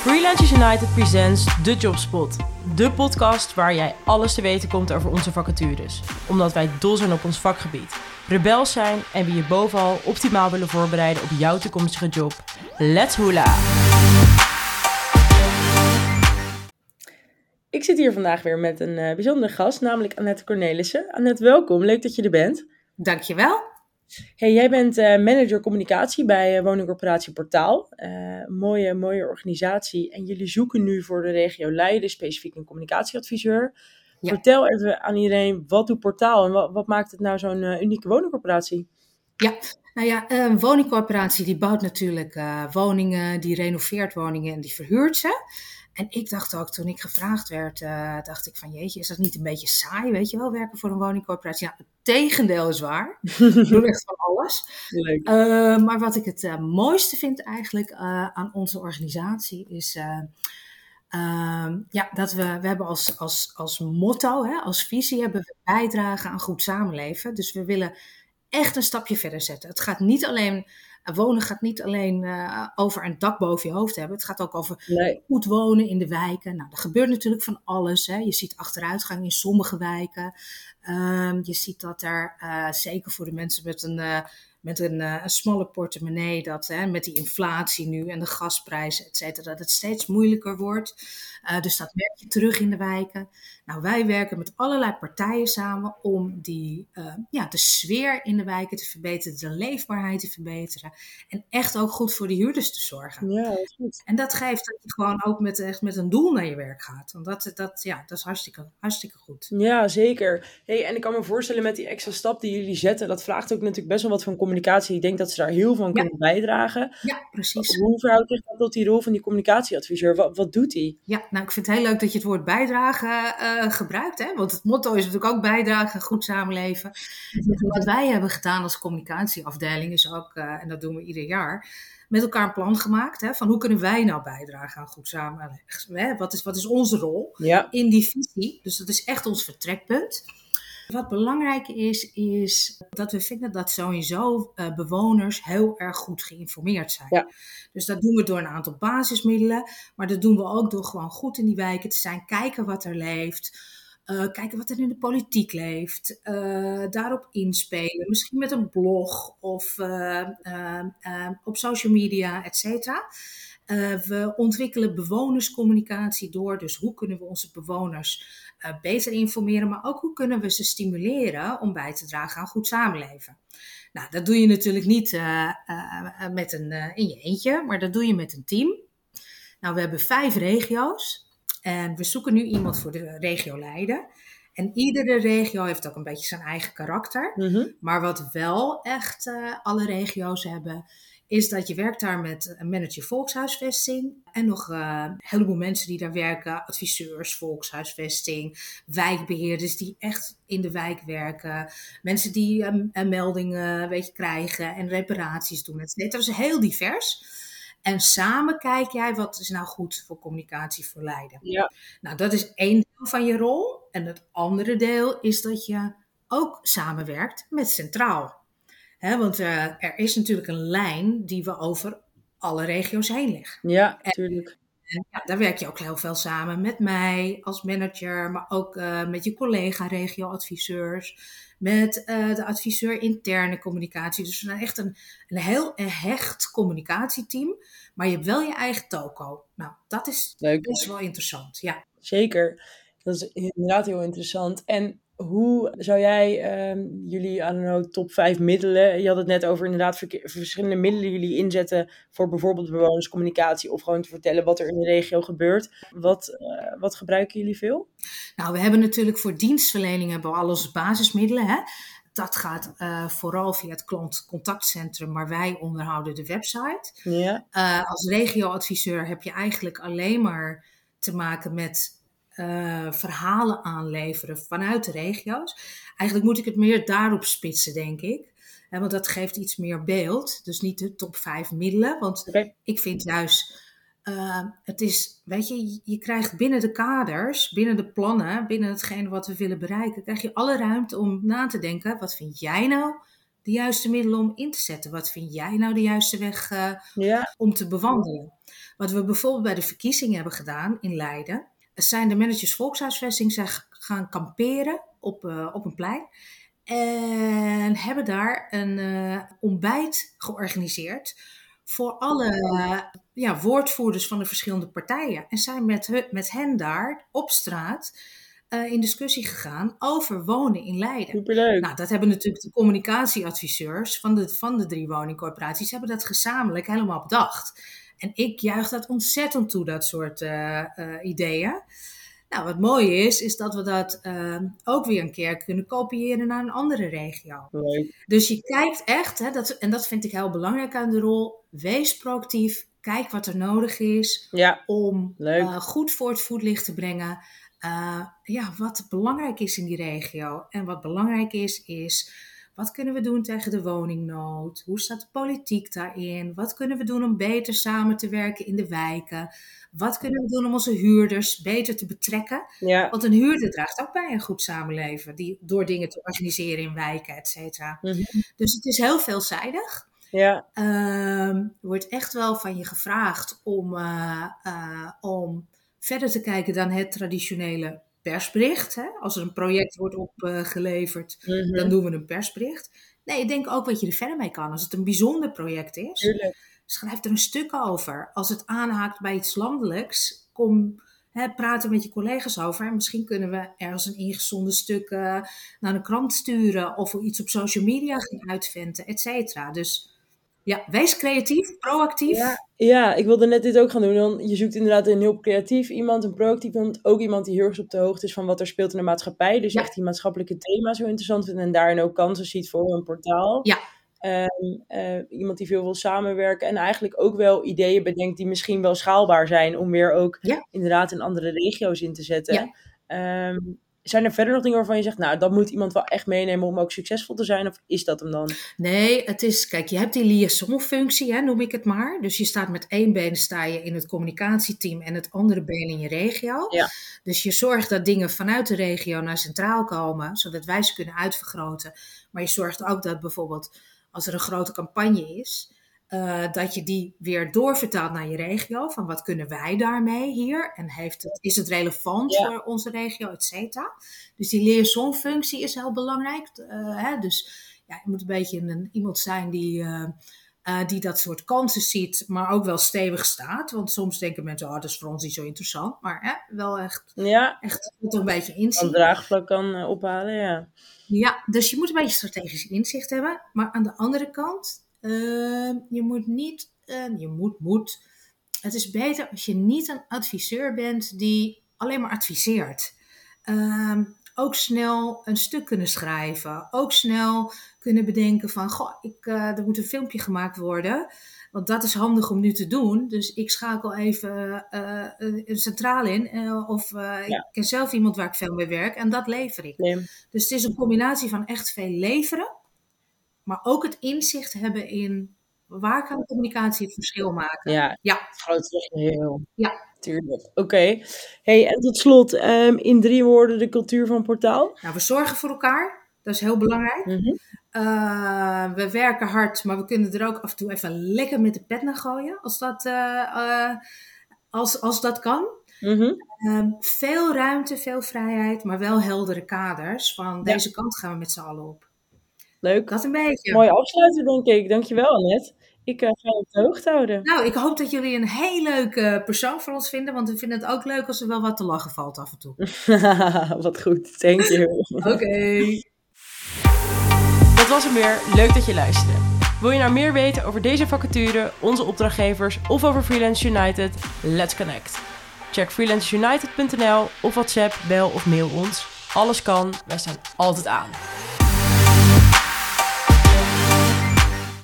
Freelancers United presents The Jobspot. De podcast waar jij alles te weten komt over onze vacatures. Omdat wij dol zijn op ons vakgebied. Rebels zijn en we je bovenal optimaal willen voorbereiden op jouw toekomstige job. Let's hula! Ik zit hier vandaag weer met een uh, bijzondere gast, namelijk Annette Cornelissen. Annette, welkom. Leuk dat je er bent. Dankjewel. Hey, jij bent uh, manager communicatie bij uh, woningcorporatie Portaal. Uh, mooie, mooie organisatie. En jullie zoeken nu voor de regio Leiden specifiek een communicatieadviseur. Ja. Vertel even aan iedereen, wat doet Portaal en wat, wat maakt het nou zo'n unieke woningcorporatie? Ja, nou ja, een woningcorporatie die bouwt natuurlijk woningen, die renoveert woningen en die verhuurt ze. En ik dacht ook, toen ik gevraagd werd, uh, dacht ik van jeetje, is dat niet een beetje saai, weet je wel, werken voor een woningcorporatie? Ja, het tegendeel is waar. ik doe echt van alles. Leuk. Uh, maar wat ik het uh, mooiste vind eigenlijk aan onze organisatie is... Ehm, ja, dat we, we hebben als, als, als motto, hè, als visie, hebben we bijdragen aan goed samenleven. Dus we willen echt een stapje verder zetten. Het gaat niet alleen wonen gaat niet alleen uh, over een dak boven je hoofd hebben. Het gaat ook over nee. goed wonen in de wijken. Nou, er gebeurt natuurlijk van alles. Hè. Je ziet achteruitgang in sommige wijken. Um, je ziet dat er, uh, zeker voor de mensen met een, met een, een smalle portemonnee, dat hè, met die inflatie nu en de gasprijzen, et cetera, dat het steeds moeilijker wordt. dus dat merk je terug in de wijken. Nou, wij werken met allerlei partijen samen om die, uh, ja, de sfeer in de wijken te verbeteren, de leefbaarheid te verbeteren en echt ook goed voor de huurders te zorgen. Ja, dat goed. En dat geeft dat je gewoon ook met, echt met een doel naar je werk gaat. Want dat, dat, ja, dat is hartstikke, hartstikke goed. Ja, zeker. Hey, en ik kan me voorstellen met die extra stap die jullie zetten, dat vraagt ook natuurlijk best wel wat van communicatie. Ik denk dat ze daar heel ja. kunnen bijdragen. Ja, precies. Hoe verhoudt zich dat tot die rol van die communicatieadviseur? Wat, wat doet hij? Ja, nou ik vind het heel leuk dat je het woord bijdragen uh, gebruikt. Hè? Want het motto is natuurlijk ook bijdragen, goed samenleven. Wat wij hebben gedaan als communicatieafdeling is ook, uh, en dat doen we ieder jaar, met elkaar een plan gemaakt. Hè, van hoe kunnen wij nou bijdragen aan goed samenleven? Wat, is, wat is onze rol ja. in die visie? Dus dat is echt ons vertrekpunt. Wat belangrijk is, is dat we vinden dat sowieso uh, bewoners heel erg goed geïnformeerd zijn. Ja. Dus dat doen we door een aantal basismiddelen, maar dat doen we ook door gewoon goed in die wijken te zijn, kijken wat er leeft. Uh, kijken wat er in de politiek leeft, uh, daarop inspelen, misschien met een blog of op social media, et cetera. Uh, we ontwikkelen bewonerscommunicatie door. Dus hoe kunnen we onze bewoners uh, beter informeren, maar ook hoe kunnen we ze stimuleren om bij te dragen aan goed samenleven. Nou, dat doe je natuurlijk niet uh, met een, in je eentje, maar dat doe je met een team. Nou, we hebben vijf regio's en we zoeken nu iemand voor de regio Leiden. En iedere regio heeft ook een beetje zijn eigen karakter. Mm -hmm. Maar wat wel echt alle regio's hebben, is dat je werkt daar met een manager volkshuisvesting en nog uh, een heleboel mensen die daar werken, adviseurs, volkshuisvesting, wijkbeheerders die echt in de wijk werken, mensen die um, meldingen weet je, krijgen en reparaties doen, et cetera. Is heel divers. En samen kijk jij wat is nou goed voor communicatie voor Leiden. Ja. Nou, dat is één deel van je rol. En het andere deel is dat je ook samenwerkt met Centraal want uh, er is natuurlijk een lijn die we over alle regio's heen leggen. Ja, natuurlijk. Ja, daar werk je ook heel veel samen met mij als manager, maar ook uh, met je collega regioadviseurs, met uh, de adviseur interne communicatie. Dus we zijn echt een, een heel hecht communicatieteam, maar je hebt wel je eigen toko. Nou, dat is Leuk. best wel interessant, ja. Zeker, dat is inderdaad heel interessant. En hoe zou jij um, jullie know, top 5 middelen, je had het net over inderdaad verschillende middelen jullie inzetten voor bijvoorbeeld bewonerscommunicatie of gewoon te vertellen wat er in de regio gebeurt. Wat, uh, wat gebruiken jullie veel? Nou, we hebben natuurlijk voor dienstverlening hebben we al onze basismiddelen. Hè? Dat gaat uh, vooral via het klantcontactcentrum, maar wij onderhouden de website. Ja. Uh, als regioadviseur heb je eigenlijk alleen maar te maken met uh, verhalen aanleveren vanuit de regio's. Eigenlijk moet ik het meer daarop spitsen, denk ik. want dat geeft iets meer beeld. Dus niet de top 5 middelen. Want okay. ik vind juist, uh, het is, weet je, je krijgt binnen de kaders, binnen de plannen, binnen hetgeen wat we willen bereiken, krijg je alle ruimte om na te denken: wat vind jij nou de juiste middelen om in te zetten? Wat vind jij nou de juiste weg uh, Ja. om te bewandelen? Wat we bijvoorbeeld bij de verkiezingen hebben gedaan in Leiden, zijn de managers volkshuisvesting zijn gaan kamperen op, eh, op een plein. En hebben daar een eh, ontbijt georganiseerd voor alle ja, woordvoerders van de verschillende partijen. En zijn met, met hen daar op straat eh, in discussie gegaan over wonen in Leiden. Superleuk. Nou, dat hebben natuurlijk de communicatieadviseurs van de, van de drie woningcorporaties hebben dat gezamenlijk helemaal bedacht. En ik juich dat ontzettend toe, dat soort eh, eh, ideeën. Nou, wat mooi is, is dat we dat eh, ook weer een keer kunnen kopiëren naar een andere regio. Dus je kijkt echt, hè, dat, en dat vind ik heel belangrijk aan de rol, wees proactief, kijk wat er nodig is Ja, om eh, goed voor het voetlicht te brengen. ja, wat belangrijk is in die regio. En wat belangrijk is, is wat kunnen we doen tegen de woningnood? Hoe staat de politiek daarin? Wat kunnen we doen om beter samen te werken in de wijken? Wat kunnen we doen om onze huurders beter te betrekken? ja. Want een huurder draagt ook bij een goed samenleven, die, door dingen te organiseren in wijken, et cetera. Mhm. Dus het is heel veelzijdig. Ja, Ehm, er wordt echt wel van je gevraagd om, eh, eh, om verder te kijken dan het traditionele persbericht. Hè? Als er een project wordt opgeleverd, Mhm. dan doen we een persbericht. Nee, ik denk ook wat je er verder mee kan. Als het een bijzonder project is, tuurlijk. schrijf er een stuk over. Als het aanhaakt bij iets landelijks, kom hè, praten met je collega's over. En misschien kunnen we ergens een ingezonden stuk eh, naar een krant sturen of iets op social media gaan uitventen, et cetera. Dus ja, wees creatief, proactief. Ja, ja, ik wilde net dit ook gaan doen. Dan, je zoekt inderdaad een heel creatief iemand, een proactief iemand. Ook iemand die heel erg op de hoogte is van wat er speelt in de maatschappij. Dus Ja. echt die maatschappelijke thema's zo interessant vindt. En daarin ook kansen ziet voor een portaal. Ja. Ehm, eh, iemand die veel wil samenwerken. En eigenlijk ook wel ideeën bedenkt die misschien wel schaalbaar zijn. Om weer ook Ja. inderdaad in andere regio's in te zetten. Ja. Ehm, zijn er verder nog dingen waarvan je zegt, nou, dat moet iemand wel echt meenemen om ook succesvol te zijn? Of is dat hem dan? Nee, het is, kijk, je hebt die liaisonfunctie, hè, noem ik het maar. Dus je staat met één been sta je in het communicatieteam en het andere been in je regio. Ja. Dus je zorgt dat dingen vanuit de regio naar centraal komen, zodat wij ze kunnen uitvergroten. Maar je zorgt ook dat bijvoorbeeld als er een grote campagne is, eh, dat je die weer doorvertaalt naar je regio. Van wat kunnen wij daarmee hier? En heeft het, is het relevant Ja. voor onze regio, et cetera? Dus die liaisonfunctie is heel belangrijk. Eh, hè? Dus ja, je moet een beetje een, iemand zijn die, eh, die dat soort kansen ziet, maar ook wel stevig staat. Want soms denken mensen, oh, dat is voor ons niet zo interessant. Maar hè, wel echt, Ja, echt er een beetje een inzien. draagvlak kan ophalen, ja. Ja, dus je moet een beetje strategisch inzicht hebben. Maar aan de andere kant, eh, je moet niet, eh, je moet, moet. Het is beter als je niet een adviseur bent die alleen maar adviseert. Ehm, ook snel een stuk kunnen schrijven. Ook snel kunnen bedenken van, goh, ik, eh, er moet een filmpje gemaakt worden. Want dat is handig om nu te doen. Dus ik schakel even eh, een een centraal in. eh, of eh, Ja. ik ken zelf iemand waar ik veel mee werk. En dat lever ik. Nee. Dus het is een combinatie van echt veel leveren, maar ook het inzicht hebben in waar kan communicatie het verschil maken. Ja, Ja. het grote geheel. Ja. Tuurlijk. Oké. Hey, en tot slot, ehm, in drie woorden de cultuur van Portaal. Nou, we zorgen voor elkaar, dat is heel belangrijk. Mhm. Eh, we werken hard, maar we kunnen er ook af en toe even lekker met de pet naar gooien, als dat, eh, eh, als, als dat kan. Mhm. Ehm, veel ruimte, veel vrijheid, maar wel heldere kaders. Van Ja. deze kant gaan we met z'n allen op. Leuk. Dat een beetje. Mooie afsluiter, denk ik. Dankjewel, Annette. Ik eh, ga je op de hoogte houden. Nou, ik hoop dat jullie een heel leuke persoon voor ons vinden. Want we vinden het ook leuk als er wel wat te lachen valt af en toe. Wat goed. Thank you. Oké. Dat was hem weer. Leuk dat je luisterde. Wil je nou meer weten over deze vacature, onze opdrachtgevers of over Freelance United? Let's connect. Check freelanceunited.nl of WhatsApp, bel of mail ons. Alles kan, wij staan altijd aan.